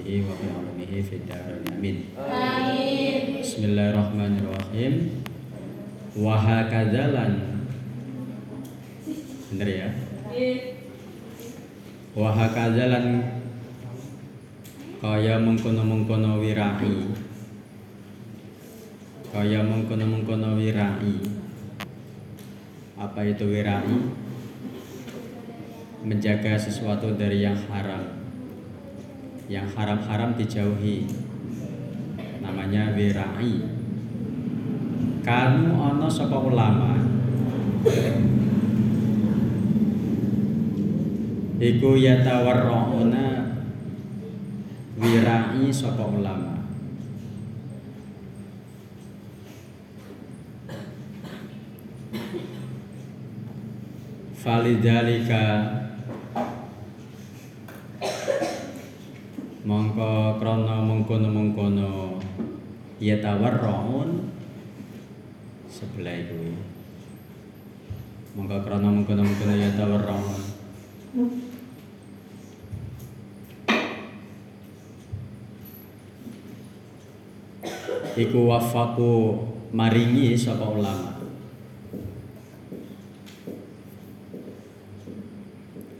ونفعنا به وفي علمه في الدارين آمين بسم الله الرحمن الرحيم وهكذا لن bener ya wahakaza lan kaya mengkono-mengkono wirai kaya mengkono-mengkono wirai apa itu wirai menjaga sesuatu dari yang haram yang haram-haram dijauhi. Namanya wirai. Kanu ono sapa ulama? Iku yatawarrauna wirai sapa ulama? Falidalika mongko krana mengkono-mengkono yatawarraun sebelah itu mongko krana mengkono-mengkono yatawarraun iku wafaku maringi sapa ulama.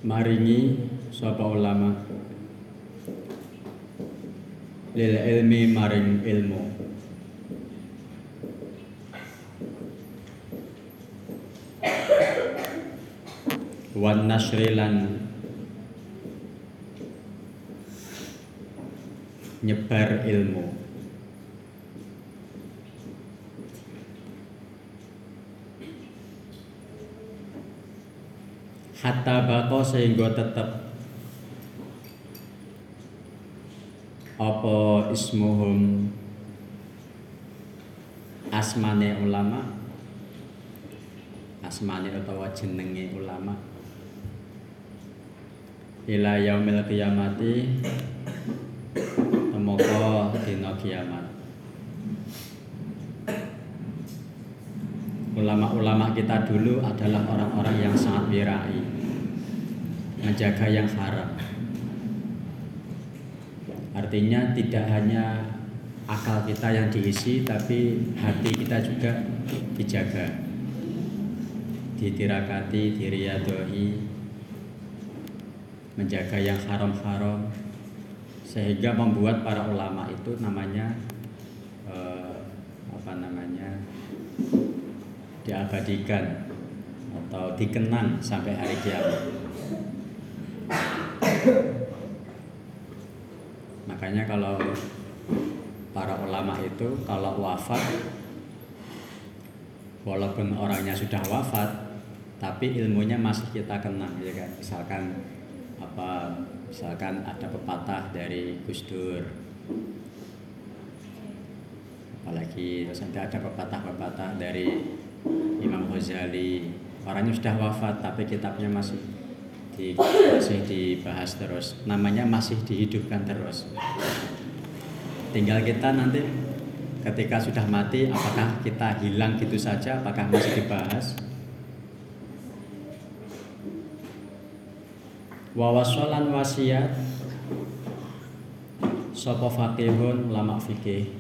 Maringi sapa ulama lil ilmi maring ilmu. Wan nasri lan nyebar ilmu. Hatta bako sehingga tetap apa ismuhum? Asmane ulama. Asmane utawa jenenge ulama. Ila yaumil qiyamati temoko dina kiamat. Ulama-ulama kita dulu adalah orang-orang yang sangat wirai menjaga yang haram artinya tidak hanya akal kita yang diisi tapi hati kita juga dijaga ditirakati diriadohi menjaga yang haram-haram sehingga membuat para ulama itu namanya eh, apa namanya diabadikan atau dikenang sampai hari kiamat. Makanya kalau para ulama itu kalau wafat walaupun orangnya sudah wafat tapi ilmunya masih kita kenang ya kan? Misalkan apa misalkan ada pepatah dari Gus Dur. Apalagi terus ada pepatah-pepatah dari Imam Ghazali. Orangnya sudah wafat tapi kitabnya masih di, masih dibahas terus. Namanya masih dihidupkan terus. Tinggal kita nanti ketika sudah mati apakah kita hilang gitu saja? Apakah masih dibahas? Wawasolan wasiat. Sopo fakihun lama fikih.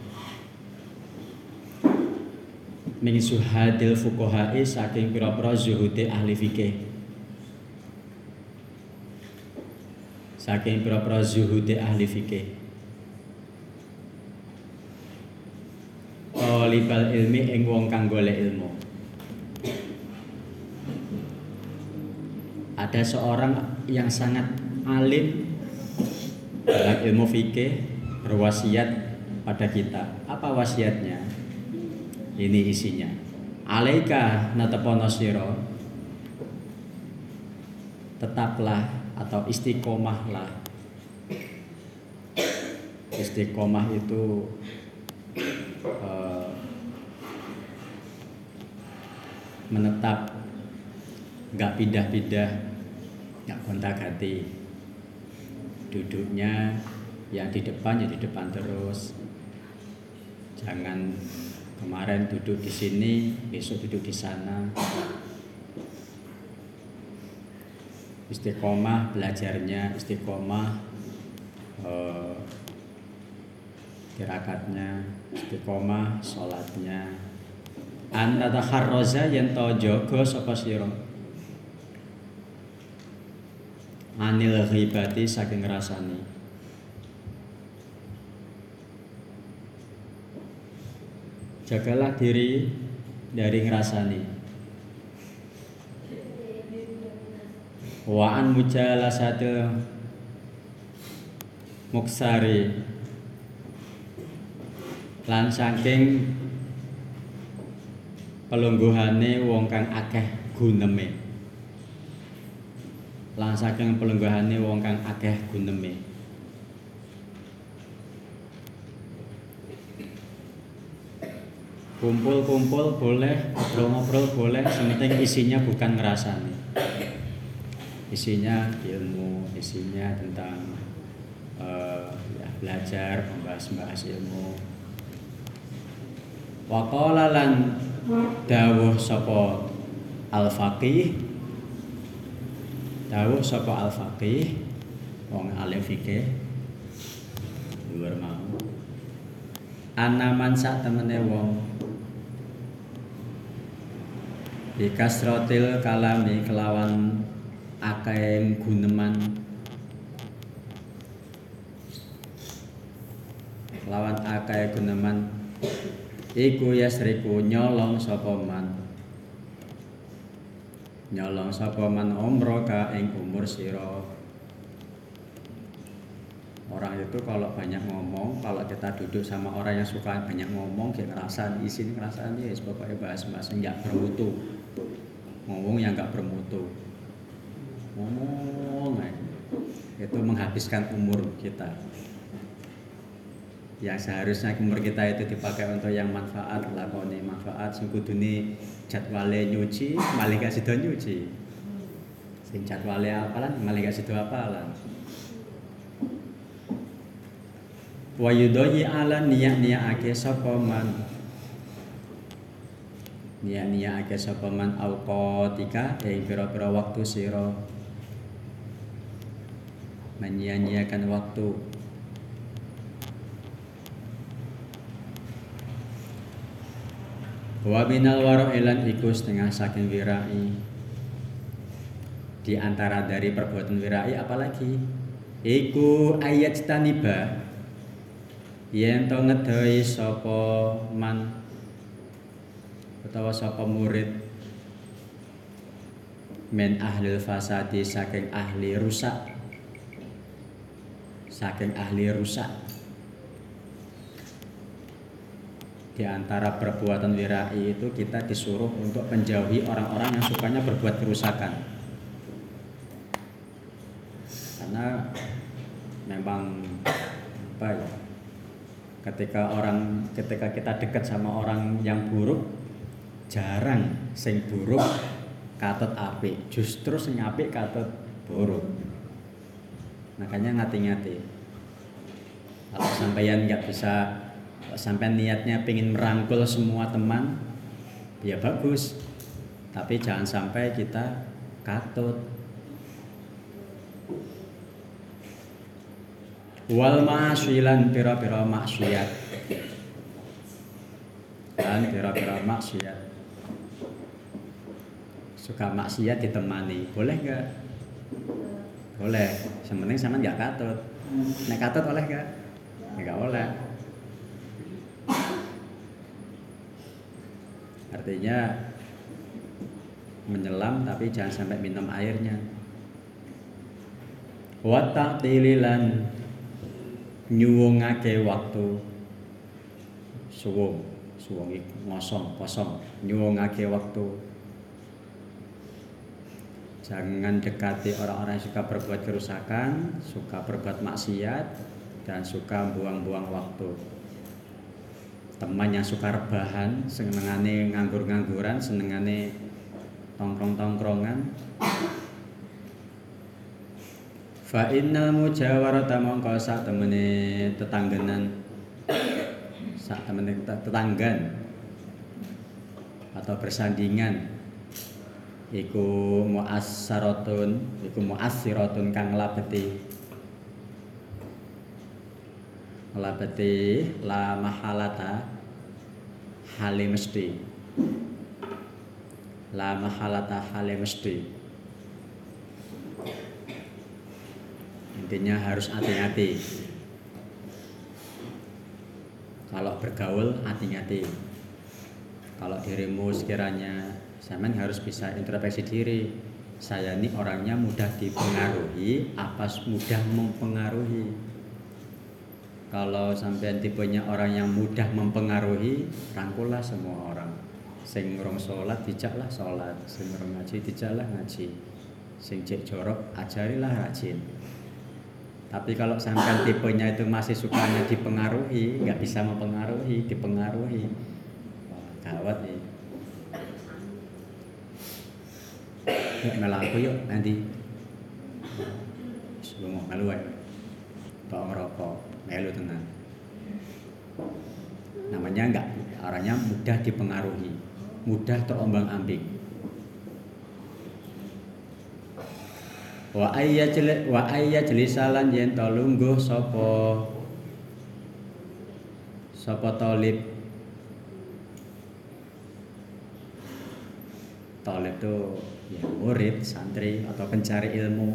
Min suhadil fukohai saking pira-pira ahli fikih saking pira-pira zuhude ahli fikih. Talibal ilmi ing wong kang golek ilmu. Ada seorang yang sangat alim dalam ilmu fikih berwasiat pada kita apa wasiatnya? Ini isinya. Alaika natepono siro tetaplah atau istiqomahlah istiqomah itu uh, menetap nggak pindah-pindah nggak gonta-ganti duduknya yang di depan ya di depan terus. Jangan kemarin duduk di sini besok duduk di sana istiqomah belajarnya istiqomah eh, tirakatnya istiqomah sholatnya. Anta takharroza yang to jogo sapa sira? Anil ghibati saking rasani jagalah diri dari ngerasani wa'an mujalasatil muksari. Lan saking pelungguhane wong kang akeh guneme. Lan saking pelungguhane wong kang akeh guneme. Kumpul-kumpul boleh ngobrol-ngobrol boleh sementing isinya bukan ngerasani isinya ilmu isinya tentang uh, ya, belajar membahas-bahas ilmu. Waqala lan dawuh sapa al faqih dawuh sapa al faqih wong alim fikih. Luar mau. Anaman sak temene wong. Bikasrotil kalami kelawan akeh guneman. Kelawan akeh guneman. Iku yasriku nyolong sapa man? Nyolong sapa man umroh ka ing umur sira? Orang itu kalau banyak ngomong kalau kita duduk sama orang yang suka banyak ngomong kayak ngerasain isi ngerasain ya pokoknya bahas-bahas nggak bermutu. Ngomong yang nggak bermutu ngomong itu menghabiskan umur kita. Yang seharusnya umur kita itu dipakai untuk yang manfaat lakoni manfaat sing kudune jadwale nyuci malah gak sido nyuci. Sing jadwale apalan malah gak sido apalan. Wa yudoyi ala niyak ake sapa man? Niyak ake sapa man? Auqatika ing pira-pira waktu sira menyia-nyiakan waktu. Wa minal ilan iku setengah saking wirai. Di antara dari perbuatan wirai apalagi iku ayat taniba. Yen to ngedoi sapa man utawa sapa murid men ahli fasadi saking ahli rusak saking ahli rusak. Di antara perbuatan wirai itu kita disuruh untuk menjauhi orang-orang yang sukanya berbuat kerusakan. Karena memang apa ya ketika orang ketika kita dekat sama orang yang buruk jarang sing buruk katut api justru sing apik katut buruk makanya ngati-ngati. Kalau sampeyan nggak bisa sampai niatnya pengen merangkul semua teman ya bagus. Tapi jangan sampai kita katut. Wal ma'asilan pira-pira maksiat. Dan pira-pira maksiat. Suka maksiat ditemani. Boleh nggak boleh sementing sama nggak katut nek katut oleh nggak? Nggak oleh. Artinya menyelam tapi jangan sampai minum airnya. Wa ta'tililan nyuwungake waktu. Suwung. Suwengi ngosong kosong. Nyuwungake waktu jangan dekati orang-orang yang suka berbuat kerusakan suka berbuat maksiat dan suka buang-buang waktu. Teman yang suka rebahan senengane nganggur-ngangguran senengane tongkrong-tongkrongan. Fa innal mujawarata mongko sak temene tetanggenan sak temene tetanggan atau bersandingan iku muassaratun iku muassiratun kang labeti. Labeti la mahalata hale mesti la mahalata hale mesti intinya harus hati-hati. Kalau bergaul hati-hati. Kalau dirimu sekiranya zaman harus bisa introspeksi diri. Saya ini orangnya mudah dipengaruhi apa mudah mempengaruhi? Kalau sampai tipenya orang yang mudah mempengaruhi rangkullah semua orang. Sing ngurung sholat dijaklah sholat. Sing ngurung ngaji dijaklah ngaji. Sing cek jorok ajarilah rajin. Tapi kalau sampai tipenya itu masih sukanya dipengaruhi, nggak bisa mempengaruhi, dipengaruhi, wah gawat ya. Yuk melaku yuk nanti. Sebelum mau melu. Bawa ngerokok, melu tenang. Namanya enggak, orangnya mudah dipengaruhi, mudah terombang ambing. wa ayya jeli wa ayya jelisalan yen to sapa sapa talib talib itu ya murid santri atau pencari ilmu.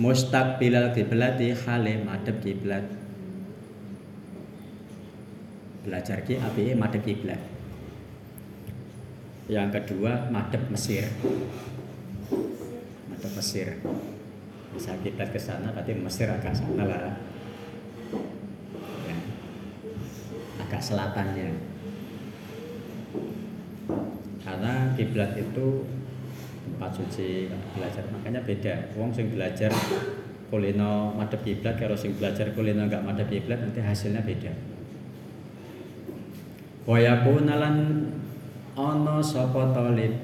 Mustaqbilal kiblati hale madhep kiblat belajar ki api madhep kiblat yang kedua madhep Mesir. Madhep Mesir. Bisa kiblat ke sana berarti Mesir agak sana lah. Ya. agak selatannya. Karena kiblat itu tempat suci belajar. Makanya beda. Wong sing belajar kulino madhep kiblat kalau sing belajar kulino nggak madhep kiblat nanti hasilnya beda. Wayakunalan ono sopo tolib?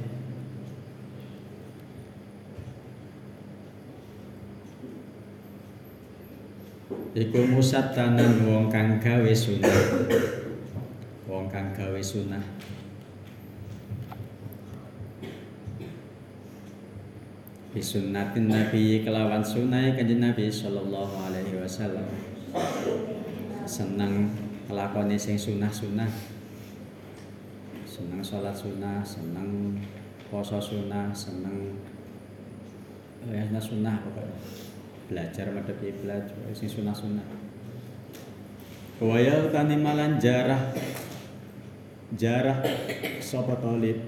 Iku musatanan wong kang gawe sunah. Wong kang gawe sunah bisunnatin nabi kelawan sunai kanjeng nabi sallallahu alaihi wasallam. Senang nglakoni sing sunah-sunah seneng sholat sunah seneng poso sunah seneng ya sunah pokoknya. Belajar madhep kiblat sing sunah-sunah Waya tani malan jarah. Jarah sapa talib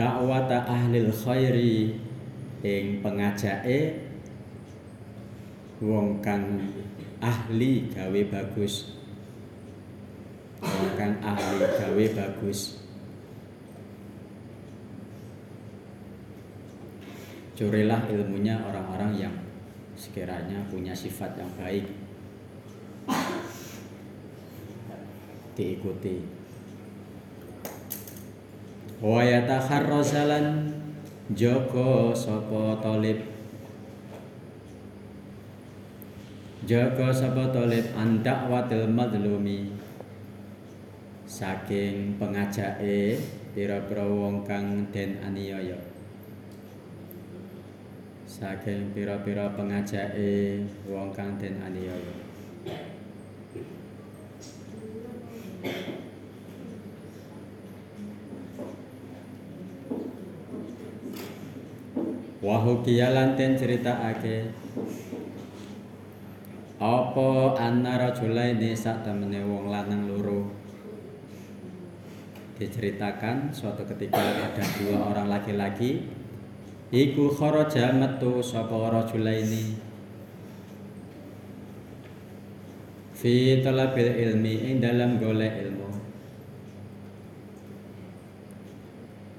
dakwata ahlil khairi ing pengajake wong kang ahli gawe bagus. Wong kang ahli gawe bagus. Curilah ilmunya orang-orang yang sekiranya punya sifat yang baik. Diikuti wa yatakharrasalan joko sopo tolib Jaga sapa tolib andak watil madlumi. Saking pengajake pira-pira wong kang den aniaya. Saking pira-pira pengajake wong kang den aniaya Wahukiya lanten critakake apa anna rajulaini sak temene wong lanang loro? Diceritakan suatu ketika ada dua orang laki-laki. Iku kharaja metu sapa rajulaini. Fi talabil ilmi ing dalam golek ilmu.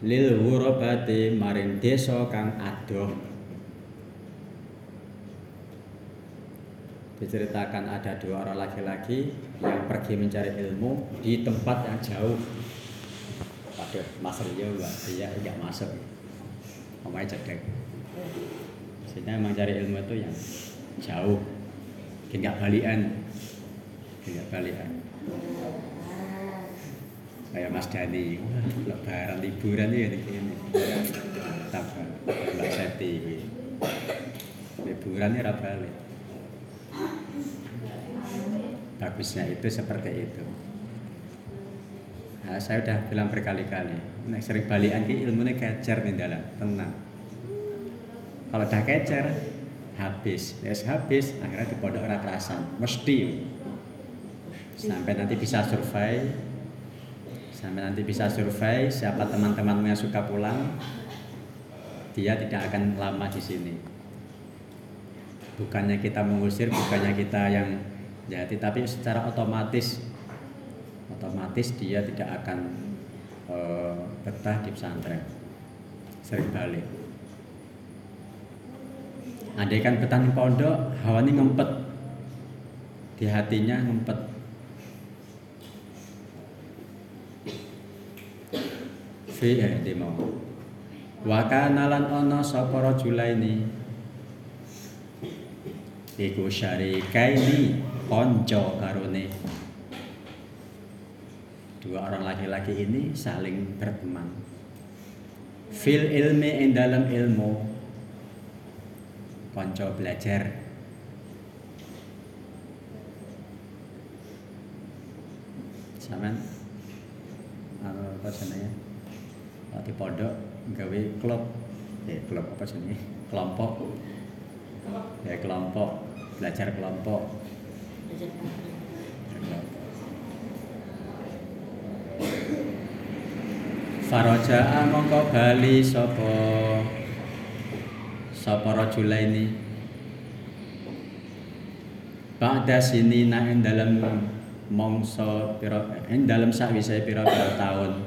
Lil ghurabati maring desa kang adoh diceritakan ada dua orang laki-laki yang pergi mencari ilmu di tempat yang jauh. Waduh, Mas Rio mbak dia nggak masuk. Omanya cedek. Sehingga emang cari ilmu itu yang jauh. Nggak balian. Nggak balian. Kayak Mas Dani, lebaran liburan ya ini. Tambah Mbak Seti. Liburan ya balik bagusnya itu seperti itu. Nah, saya udah bilang berkali-kali nah, sering balikan ki ilmunya kecer nih dalam tenang. Kalau udah kecer habis. Yes, habis akhirnya di pondok kerasan mesti. Sampai nanti bisa survei. Sampai nanti bisa survei siapa teman-temanmu yang suka pulang dia tidak akan lama di sini. Bukannya kita mengusir bukannya kita yang jadi tapi secara otomatis otomatis dia tidak akan uh, betah di pesantren. Sering balik. Andai kan betah di pondok hawanya ngempet. Di hatinya ngempet. Fi eh di mau. Wakanalan ono sapa ini iku syarikaini konco karone. Dua orang laki-laki ini saling berteman. Fil ilmi in dalam ilmu. Konco belajar. Sama apa jenenge? Di pondok gawe klub. Ya klub apa jenenge? Kelompok. Ya kelompok. Belajar kelompok Faraja mongko bali sapa? Sapa rajula ini Ba'da sini ing dalam mongso pira ing dalam sakwise pira-pira tahun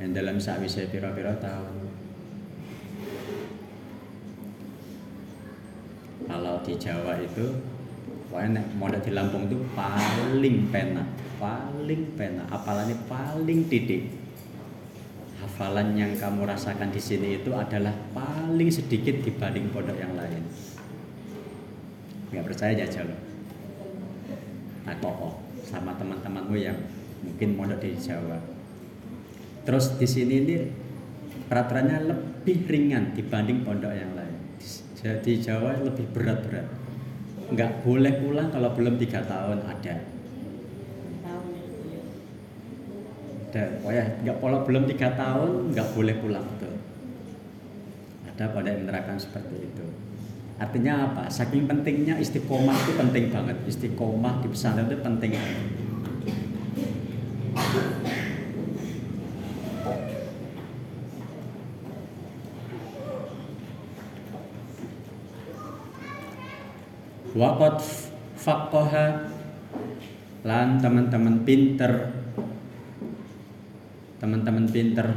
ing dalam sakwise pira-pira tahun kalau di Jawa itu Pokoknya mau di Lampung itu paling pena, paling pena, apalagi paling titik. Hafalan yang kamu rasakan di sini itu adalah paling sedikit dibanding pondok yang lain. Gak percaya aja loh. Nah, sama teman-temanmu yang mungkin mondok di Jawa. Terus di sini ini peraturannya lebih ringan dibanding pondok yang lain. Di Jawa lebih berat-berat nggak boleh pulang kalau belum tiga tahun ada. Ada oh ya nggak kalau belum tiga tahun nggak boleh pulang tuh ada pada yang menerapkan seperti itu. Artinya apa? Saking pentingnya istiqomah itu penting banget. Istiqomah di pesantren itu penting Waqat fakoha lan teman-teman pinter. Teman-teman pinter.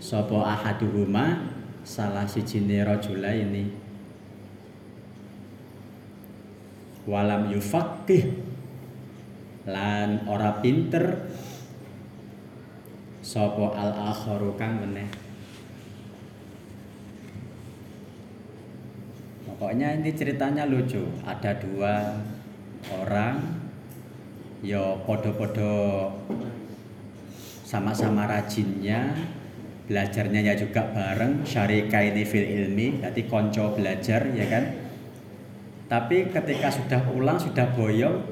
Sopo ahaduhuma? Salah si rajula ini. Walam yufakih lan ora pinter. Sopo al akharu kang meneh Pokoknya ini ceritanya lucu. Ada dua orang yo ya podo-podo sama-sama rajinnya belajarnya ya juga bareng syarika ini fil ilmi jadi konco belajar ya kan? Tapi ketika sudah pulang sudah boyong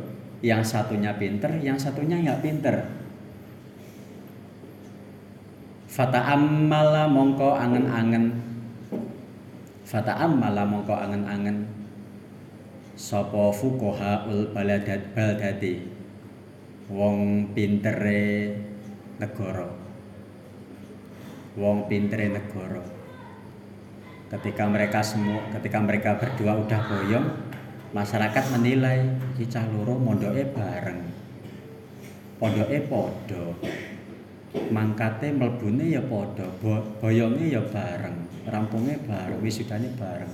yang satunya pinter yang satunya nggak pinter. Fata amala mongko angen-angen Fata'am malah mongko angen-angen sapa fuqahaul baladat baldati wong pintere negara. Wong pintere negara. Ketika mereka semua ketika mereka berdua udah boyong masyarakat menilai iki cah loro mondoke bareng. Pondoke padha mangkate mlebune ya padha bo boyonge ya bareng rampungnya bareng wisudane bareng.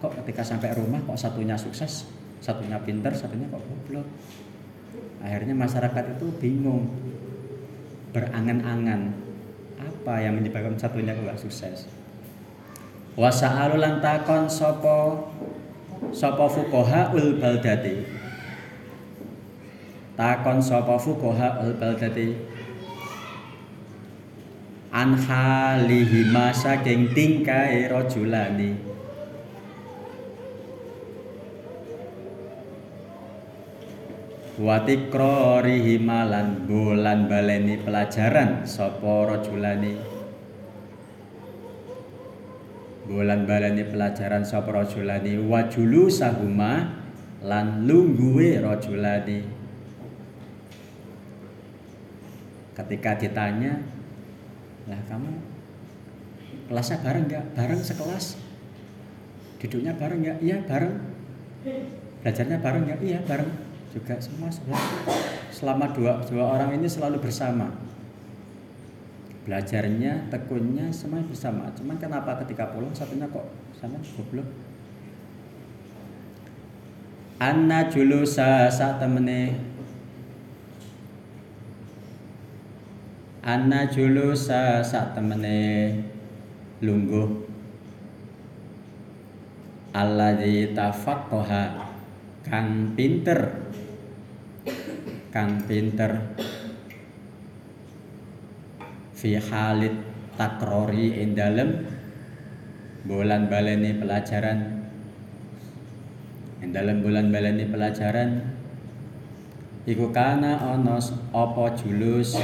Kok ketika sampai rumah kok satunya sukses satunya pinter satunya kok goblok? Akhirnya masyarakat itu bingung berangan-angan apa yang menyebabkan satunya kok gak sukses? Wasa'alu lan takon sapa sapa fuqaha ul baldati. Takon sapa fuqaha ul baldati an halihima saking tingkae rajulani. Watikrorihi malan bulan baleni pelajaran sapa rajulani. Bulan baleni pelajaran sapa rajulani. Wajulu sahuma lan lungguwe rajulani. Ketika ditanya lah kamu kelasnya bareng nggak? Bareng sekelas? Duduknya bareng nggak? Iya bareng. Belajarnya bareng nggak? Iya bareng. Juga semua selama dua dua orang ini selalu bersama. Belajarnya tekunnya semua bersama. Cuman kenapa ketika pulang satunya kok sana goblok? Anna julusa saat temene Anna julusa saat temene lungguh. Alladzi tafaqqaha kang pinter. Kang pinter. Fi halit takrori ing dalem. Bulan baleni pelajaran. Ing dalem bulan baleni pelajaran. Iku kana ana apa julus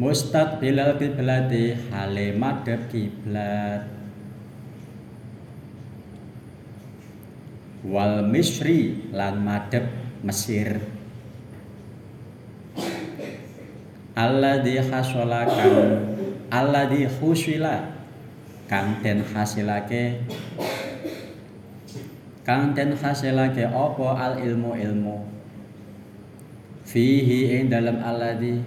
mustad bilal kiblati hale madhep kiblat. Wal misri lan madhep Mesir. Alladzi hasala kang alladzi husila kang den hasilake. Kang den hasilake apa al ilmu ilmu fihi ing dalam alladzi.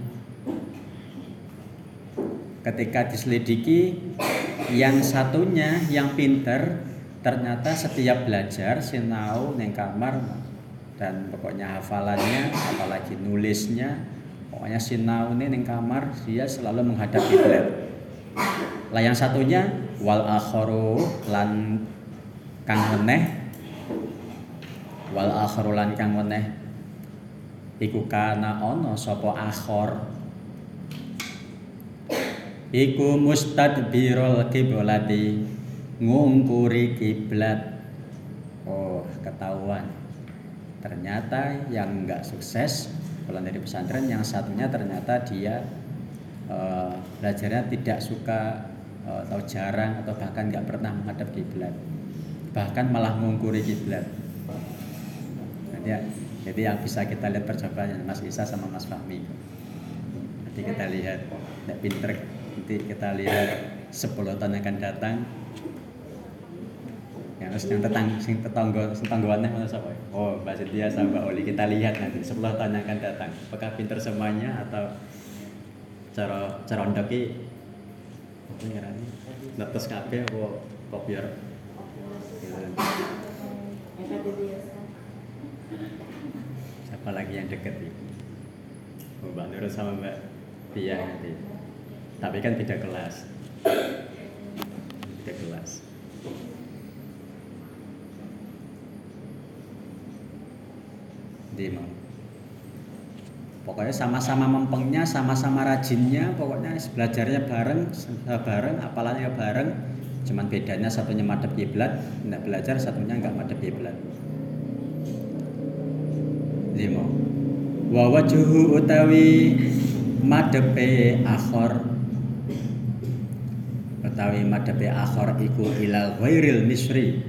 Ketika diselidiki yang satunya yang pinter ternyata setiap belajar sinau neng kamar dan pokoknya hafalannya apalagi nulisnya pokoknya sinau di kamar dia selalu menghadap kiblat lah yang satunya wal akharu lan kang meneh. Wal akharu lan kang meneh iku kana ana sapa akhor? Iku mustadbirul kiblati ngungkuri kiblat. Oh ketahuan. Ternyata yang nggak sukses pulang dari pesantren yang satunya ternyata dia uh, belajarnya tidak suka uh, atau jarang atau bahkan nggak pernah menghadap kiblat. Bahkan malah mengungkuri kiblat jadi yang bisa kita lihat percobaannya Mas Isa sama Mas Fahmi. Nanti kita lihat tidak pinter nanti kita lihat 10 tahun akan datang. Yang harus yang tetang sing tetangga tetanggaannya mana siapa oh Mbak Setia sama Mbak Oli kita lihat nanti 10 tahun yang akan datang. Apakah pinter semuanya atau cara cara ondoki apa ngarani netes kabeh apa kopiar siapa lagi yang deket nih oh, Mbak Nurul sama Mbak Tia nanti tapi kan beda kelas beda kelas Dino. Pokoknya sama-sama mempengnya, sama-sama rajinnya, pokoknya belajarnya bareng, bareng, apalanya bareng. Cuman bedanya satunya madep kiblat, tidak belajar, satunya nggak madep kiblat. Lima. Wawajuhu utawi madepe akhor. Utawi madepe akhor iku ilal ghairil misri.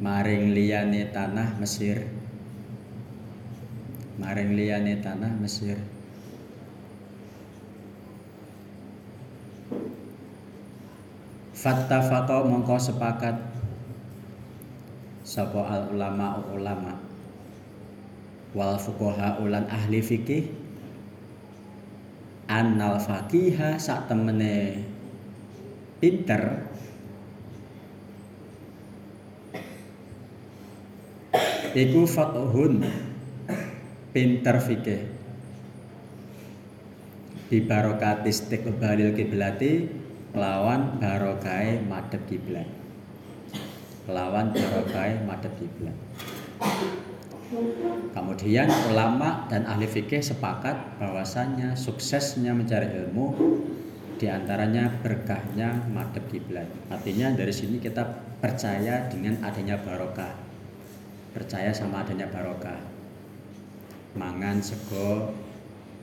Maring liyane tanah Mesir. Maring liyane tanah Mesir. Fattafaqa mongko sepakat. Sapa al ulama ulama wal fuqaha ulan ahli fikih annal faqiha sak temene pinter. Iku fatuhun pinter fikih. Di barokati istiqbalil kiblati lawan barokai madhep kiblat. Lawan barokai madhep kiblat kemudian ulama dan ahli fikih sepakat bahwasannya suksesnya mencari ilmu di antaranya berkahnya madhep kiblat. Artinya dari sini kita percaya dengan adanya barokah. Percaya sama adanya barokah. Mangan sego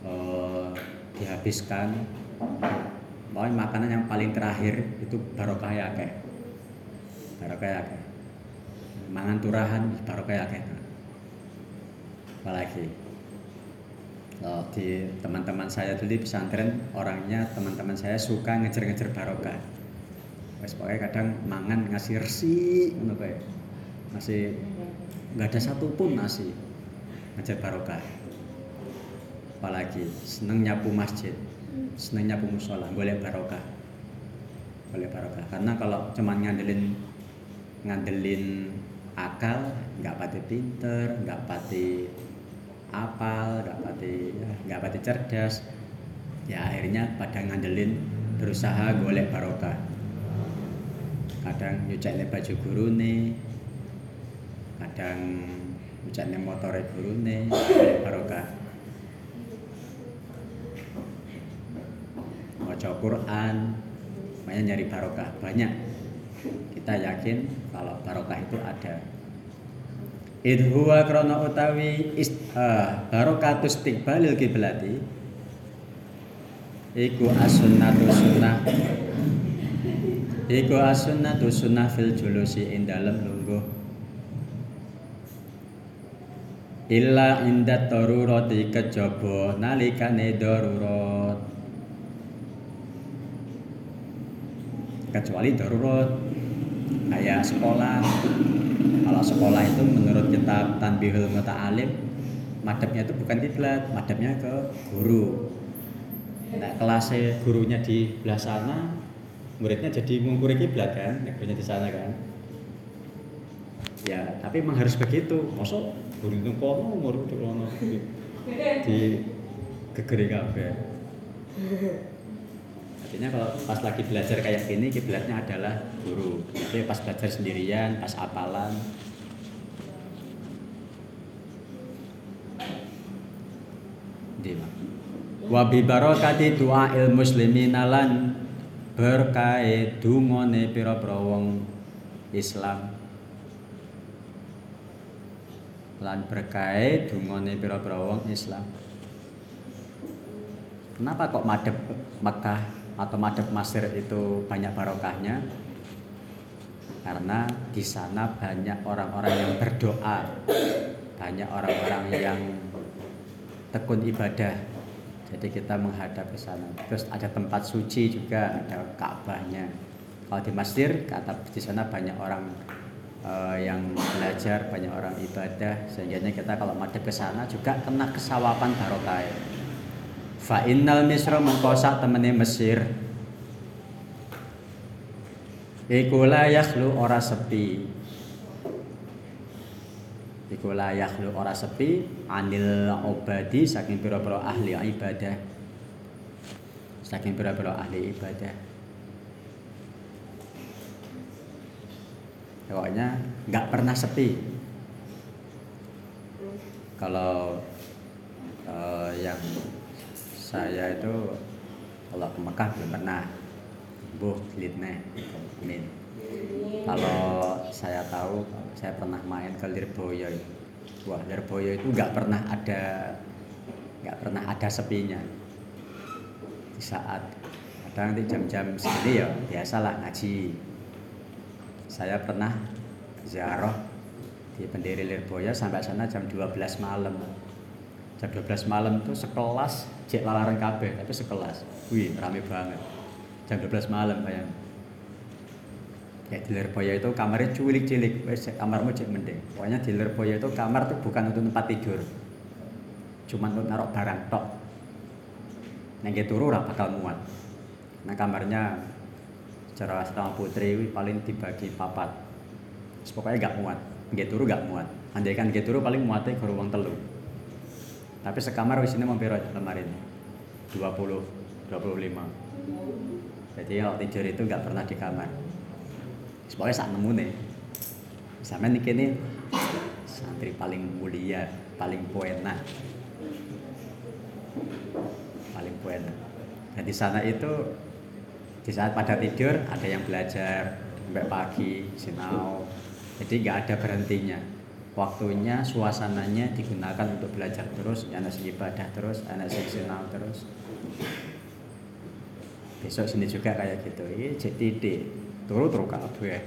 eh, dihabiskan. Pokoknya makanan yang paling terakhir itu barokah ya barokah ya mangan turahan barokah ya apalagi? Kalau di teman-teman saya dulu di pesantren orangnya teman-teman saya suka ngejar-ngejar barokah. Wes pokoknya kadang mangan ngasih resi ngono kayak masih nggak ada satupun nasi ngejar barokah. Apalagi seneng nyapu masjid seneng nyapu musola boleh barokah. Boleh barokah. Karena kalau cuman ngandelin ngandelin akal nggak pati pinter nggak pati apal nggak pati nggak pati cerdas. Ya akhirnya pada ngandelin berusaha golek barokah. Kadang nyucek baju guru nih kadang nyucek motor guru nih barokah. Baca Quran banyak nyari barokah. Banyak. Kita yakin kalau barokah itu ada idhuwa krono utawi ist, uh, barokatus istiqbalil kiblati iku as-sunnatu sunnah. Iku as-sunnatu sunnah fil julusi ing dalem lungguh. Illa indat darurati kejaba nalikane darurat. Kecuali darurat kayak sekolah kalau sekolah itu menurut kitab Tanbihul Muta'alim madhabnya itu bukan kiblat madhabnya ke guru. Nah kelasnya gurunya di belah sana muridnya jadi mengukuri kiblat kan gurunya di sana kan. Ya tapi memang harus begitu. Masuk guru itu kono murid itu kono di gegeri kabeh artinya kalau pas lagi belajar kayak gini kiblatnya adalah guru. Tapi pas belajar sendirian pas apalan. Wa bi barakati du'ail muslimina lan berkait dungone pira-pira wong Islam. Lan berkait dungone pira-pira wong Islam. Kenapa kok madep Mekah atau madep Mesir itu banyak barokahnya. Karena di sana banyak orang-orang yang berdoa. Banyak orang-orang yang tekun ibadah. Jadi kita menghadap ke sana. Terus ada tempat suci juga ada Ka'bahnya kalau di Mesir kata di sana banyak orang uh, yang belajar banyak orang ibadah. Sehingga kita kalau madep ke sana juga kena kesawapan barokah fa innal misra mengkosak temene Mesir. Iku la yakhlu ora sepi. Iku la yakhlu ora sepi. Anil obadi saking pira-pira ahli ibadah. Saking pira-pira ahli ibadah. Pokoknya nggak pernah sepi. Kalau uh, yang saya itu kalau ke Mekah belum pernah. Bu litne amin kalau saya tahu saya pernah main ke Lirboyo. Wah Lirboyo itu nggak pernah ada nggak pernah ada sepinya. Di saat kadang nanti jam-jam segini ya biasalah ngaji. Saya pernah ziarah di pendiri Lirboyo sampai sana jam 12 malam jam 12 malam itu sekelas cek lalaran kabeh tapi sekelas. Wih rame banget. Jam 12 malam bayang kayak di Lirboyo itu kamarnya cilik-cilik wes kamarmu cek mending. Pokoknya di Lirboyo itu kamar tuh bukan untuk tempat tidur. Cuman untuk naruh barang tok. Yang turu ora bakal muat. Nah kamarnya secara setengah putri paling dibagi papat. Pokoknya gak muat. Nggak turu gak muat. Andai kan turu paling muatnya ke ruang telu tapi sekamar wis ini mampir lemari ini. 20 25 jadi kalau tidur itu nggak pernah di kamar. Pokoknya saat nemu nih. Sama nih kini santri paling mulia paling poena paling poena dan di sana itu di saat pada tidur ada yang belajar sampai pagi sinau. Jadi nggak ada berhentinya waktunya suasananya digunakan untuk belajar terus anak ibadah terus anak sinau terus. Besok sini juga kayak gitu. Ini di turu turu kabeh.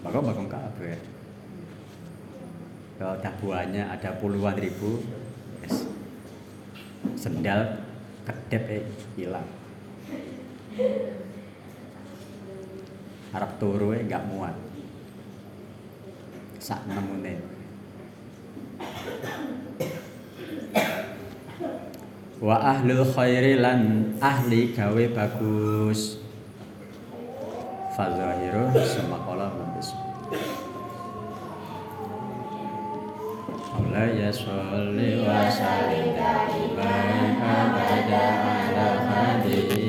Bakal bakal kabeh. Kalau dah buahnya ada puluhan ribu. Yes. sendal kedep eh, hilang. Harap turu eh nggak muat. Sak nemune wa ahlul khairi lan ahli gawe bagus. Fazahiru semakola mabis Allah ya sholli wa sallim. Daiman abada ala habibika